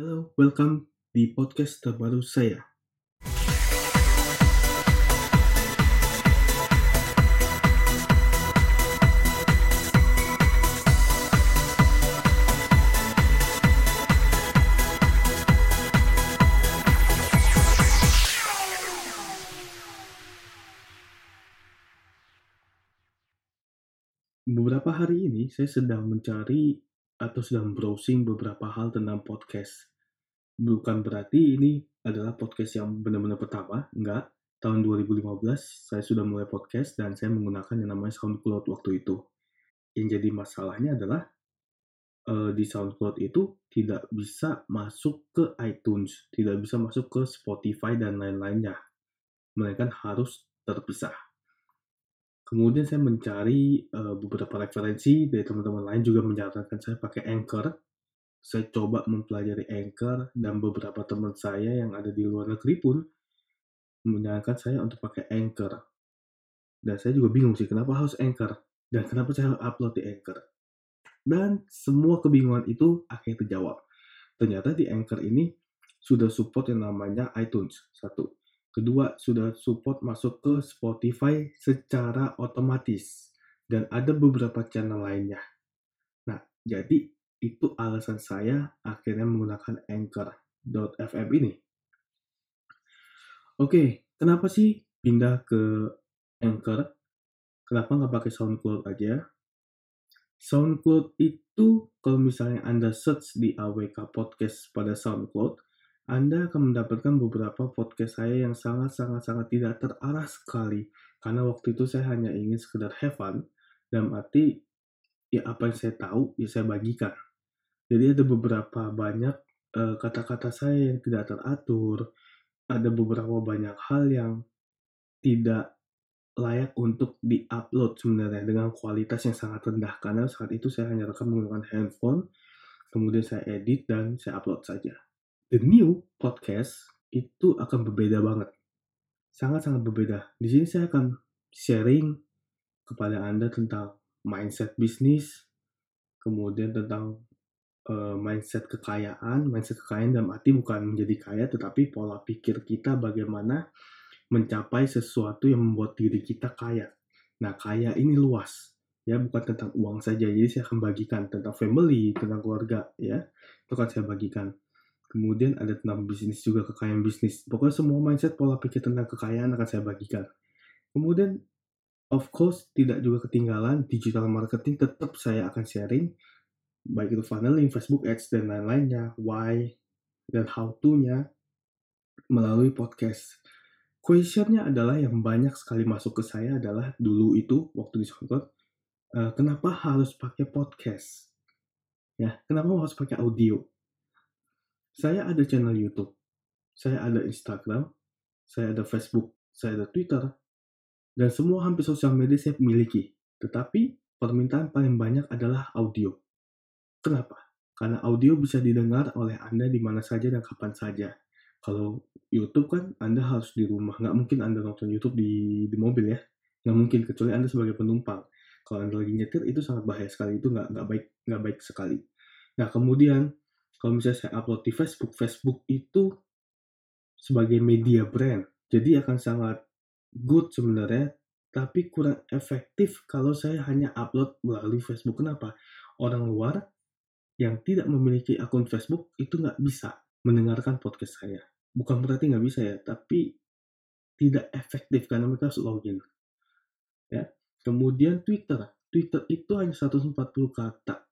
Halo, welcome di podcast terbaru saya. Beberapa hari ini saya sedang mencari atau sedang browsing beberapa hal tentang podcast. Bukan berarti ini adalah podcast yang benar-benar pertama, enggak. Tahun 2015 saya sudah mulai podcast dan saya menggunakan yang namanya SoundCloud waktu itu. Yang jadi masalahnya adalah uh, di SoundCloud itu tidak bisa masuk ke iTunes, tidak bisa masuk ke Spotify dan lain-lainnya. Melainkan harus terpisah. Kemudian saya mencari uh, beberapa referensi dari teman-teman lain juga menyarankan saya pakai Anchor. Saya coba mempelajari Anchor dan beberapa teman saya yang ada di luar negeri pun menyarankan saya untuk pakai Anchor. Dan saya juga bingung sih kenapa harus Anchor dan kenapa saya upload di Anchor. Dan semua kebingungan itu akhirnya terjawab. Ternyata di Anchor ini sudah support yang namanya iTunes. Satu. Kedua, sudah support masuk ke Spotify secara otomatis. Dan ada beberapa channel lainnya. Nah, jadi itu alasan saya akhirnya menggunakan Anchor.fm ini. Oke, kenapa sih pindah ke Anchor? Kenapa nggak pakai SoundCloud aja? SoundCloud itu kalau misalnya Anda search di AWK Podcast pada SoundCloud, anda akan mendapatkan beberapa podcast saya yang sangat-sangat-sangat tidak terarah sekali. Karena waktu itu saya hanya ingin sekedar have fun, dan arti ya apa yang saya tahu, ya saya bagikan. Jadi ada beberapa banyak kata kata-kata saya yang tidak teratur, ada beberapa banyak hal yang tidak layak untuk di-upload sebenarnya dengan kualitas yang sangat rendah karena saat itu saya hanya rekam menggunakan handphone, kemudian saya edit dan saya upload saja the new podcast itu akan berbeda banget. Sangat-sangat berbeda. Di sini saya akan sharing kepada Anda tentang mindset bisnis, kemudian tentang uh, mindset kekayaan, mindset kekayaan dalam arti bukan menjadi kaya, tetapi pola pikir kita bagaimana mencapai sesuatu yang membuat diri kita kaya. Nah, kaya ini luas, ya bukan tentang uang saja. Jadi saya akan bagikan tentang family, tentang keluarga, ya itu akan saya bagikan. Kemudian ada tentang bisnis juga kekayaan bisnis. Pokoknya semua mindset pola pikir tentang kekayaan akan saya bagikan. Kemudian of course tidak juga ketinggalan digital marketing tetap saya akan sharing baik itu funneling, Facebook Ads dan lain-lainnya, why dan how to-nya melalui podcast. Questionnya adalah yang banyak sekali masuk ke saya adalah dulu itu waktu di SoundCloud, uh, kenapa harus pakai podcast? Ya, kenapa harus pakai audio? Saya ada channel YouTube, saya ada Instagram, saya ada Facebook, saya ada Twitter, dan semua hampir sosial media saya miliki. Tetapi permintaan paling banyak adalah audio. Kenapa? Karena audio bisa didengar oleh Anda di mana saja dan kapan saja. Kalau YouTube kan Anda harus di rumah, nggak mungkin Anda nonton YouTube di, di mobil ya, nggak mungkin kecuali Anda sebagai penumpang. Kalau Anda lagi nyetir itu sangat bahaya sekali, itu nggak nggak baik nggak baik sekali. Nah kemudian kalau misalnya saya upload di Facebook, Facebook itu sebagai media brand. Jadi akan sangat good sebenarnya, tapi kurang efektif kalau saya hanya upload melalui Facebook. Kenapa? Orang luar yang tidak memiliki akun Facebook itu nggak bisa mendengarkan podcast saya. Bukan berarti nggak bisa ya, tapi tidak efektif karena mereka harus login. Ya. Kemudian Twitter. Twitter itu hanya 140 kata.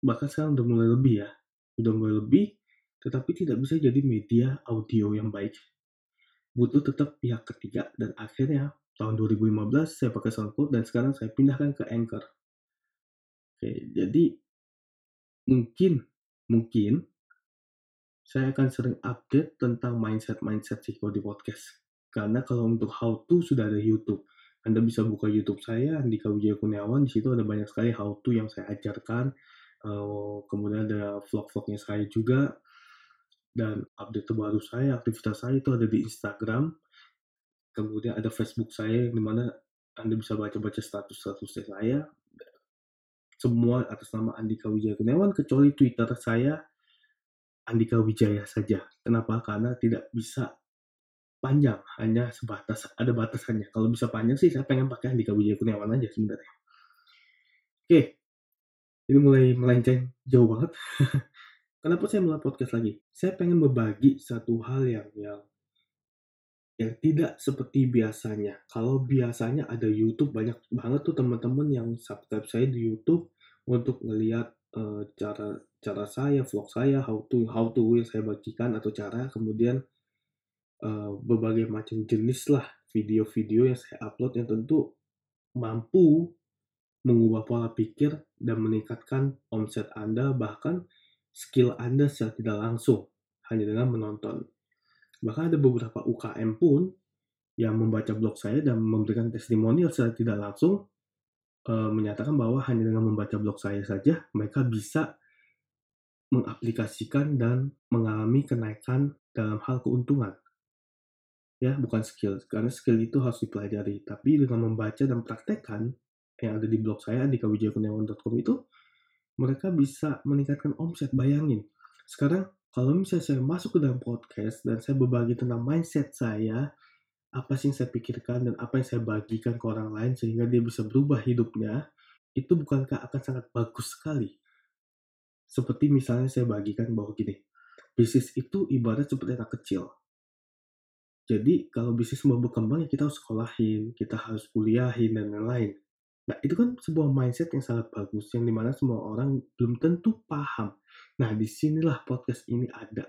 Bahkan sekarang udah mulai lebih ya udah mulai lebih, tetapi tidak bisa jadi media audio yang baik. Butuh tetap pihak ketiga, dan akhirnya tahun 2015 saya pakai SoundCloud dan sekarang saya pindahkan ke Anchor. Oke, jadi mungkin mungkin saya akan sering update tentang mindset-mindset di podcast. Karena kalau untuk how to sudah ada YouTube. Anda bisa buka YouTube saya, Andika Wijaya Kurniawan, di situ ada banyak sekali how to yang saya ajarkan, Uh, kemudian ada vlog-vlognya saya juga dan update terbaru saya, aktivitas saya itu ada di Instagram. Kemudian ada Facebook saya yang di mana Anda bisa baca-baca status-status saya. Semua atas nama Andika Wijaya Kurniawan kecuali Twitter saya Andika Wijaya saja. Kenapa? Karena tidak bisa panjang, hanya sebatas ada batasannya. Kalau bisa panjang sih saya pengen pakai Andika Wijaya Kurniawan aja sebenarnya. Oke, ini mulai melenceng jauh banget. Kenapa saya mulai podcast lagi? Saya pengen berbagi satu hal yang yang yang tidak seperti biasanya. Kalau biasanya ada YouTube banyak banget tuh teman-teman yang subscribe saya di YouTube untuk ngelihat uh, cara cara saya, vlog saya, how to how to yang saya bagikan atau cara kemudian uh, berbagai macam jenis lah video-video yang saya upload yang tentu mampu mengubah pola pikir dan meningkatkan omset Anda bahkan skill Anda secara tidak langsung hanya dengan menonton. Bahkan ada beberapa UKM pun yang membaca blog saya dan memberikan testimonial secara tidak langsung e, menyatakan bahwa hanya dengan membaca blog saya saja mereka bisa mengaplikasikan dan mengalami kenaikan dalam hal keuntungan. Ya, bukan skill, karena skill itu harus dipelajari. Tapi dengan membaca dan praktekkan yang ada di blog saya di kawijayakurniawan.com itu, mereka bisa meningkatkan omset. Bayangin, sekarang kalau misalnya saya masuk ke dalam podcast dan saya berbagi tentang mindset saya, apa sih yang saya pikirkan dan apa yang saya bagikan ke orang lain sehingga dia bisa berubah hidupnya, itu bukankah akan sangat bagus sekali? Seperti misalnya saya bagikan bahwa gini, bisnis itu ibarat seperti anak kecil. Jadi kalau bisnis mau berkembang ya kita harus sekolahin, kita harus kuliahin dan lain-lain. Nah, itu kan sebuah mindset yang sangat bagus, yang di mana semua orang belum tentu paham. Nah, di sinilah podcast ini ada.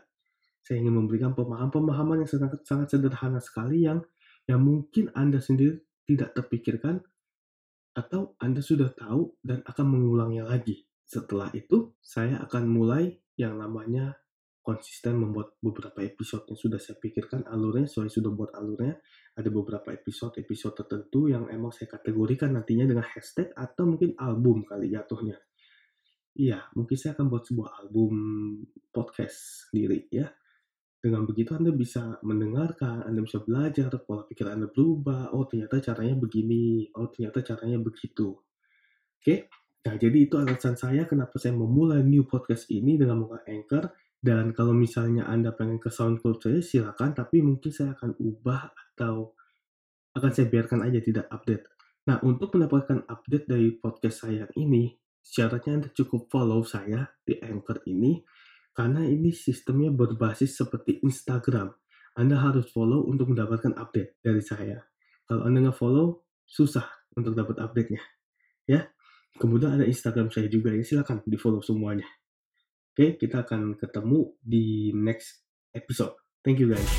Saya ingin memberikan pemahaman-pemahaman yang sangat, sangat sederhana sekali yang yang mungkin Anda sendiri tidak terpikirkan atau Anda sudah tahu dan akan mengulangnya lagi. Setelah itu, saya akan mulai yang namanya konsisten membuat beberapa episode yang sudah saya pikirkan alurnya, saya sudah buat alurnya. Ada beberapa episode-episode tertentu yang emang saya kategorikan nantinya dengan hashtag atau mungkin album kali jatuhnya. Iya, mungkin saya akan buat sebuah album podcast sendiri ya. Dengan begitu Anda bisa mendengarkan, Anda bisa belajar, pola pikir Anda berubah. Oh ternyata caranya begini, oh ternyata caranya begitu. Oke, nah jadi itu alasan saya kenapa saya memulai new podcast ini dengan menggunakan Anchor dan kalau misalnya Anda pengen ke SoundCloud saya, silakan. Tapi mungkin saya akan ubah atau akan saya biarkan aja tidak update. Nah, untuk mendapatkan update dari podcast saya ini, syaratnya Anda cukup follow saya di Anchor ini. Karena ini sistemnya berbasis seperti Instagram. Anda harus follow untuk mendapatkan update dari saya. Kalau Anda nggak follow, susah untuk dapat update-nya. Ya, kemudian ada Instagram saya juga ya, silakan di follow semuanya. Oke, kita akan ketemu di next episode. Thank you guys.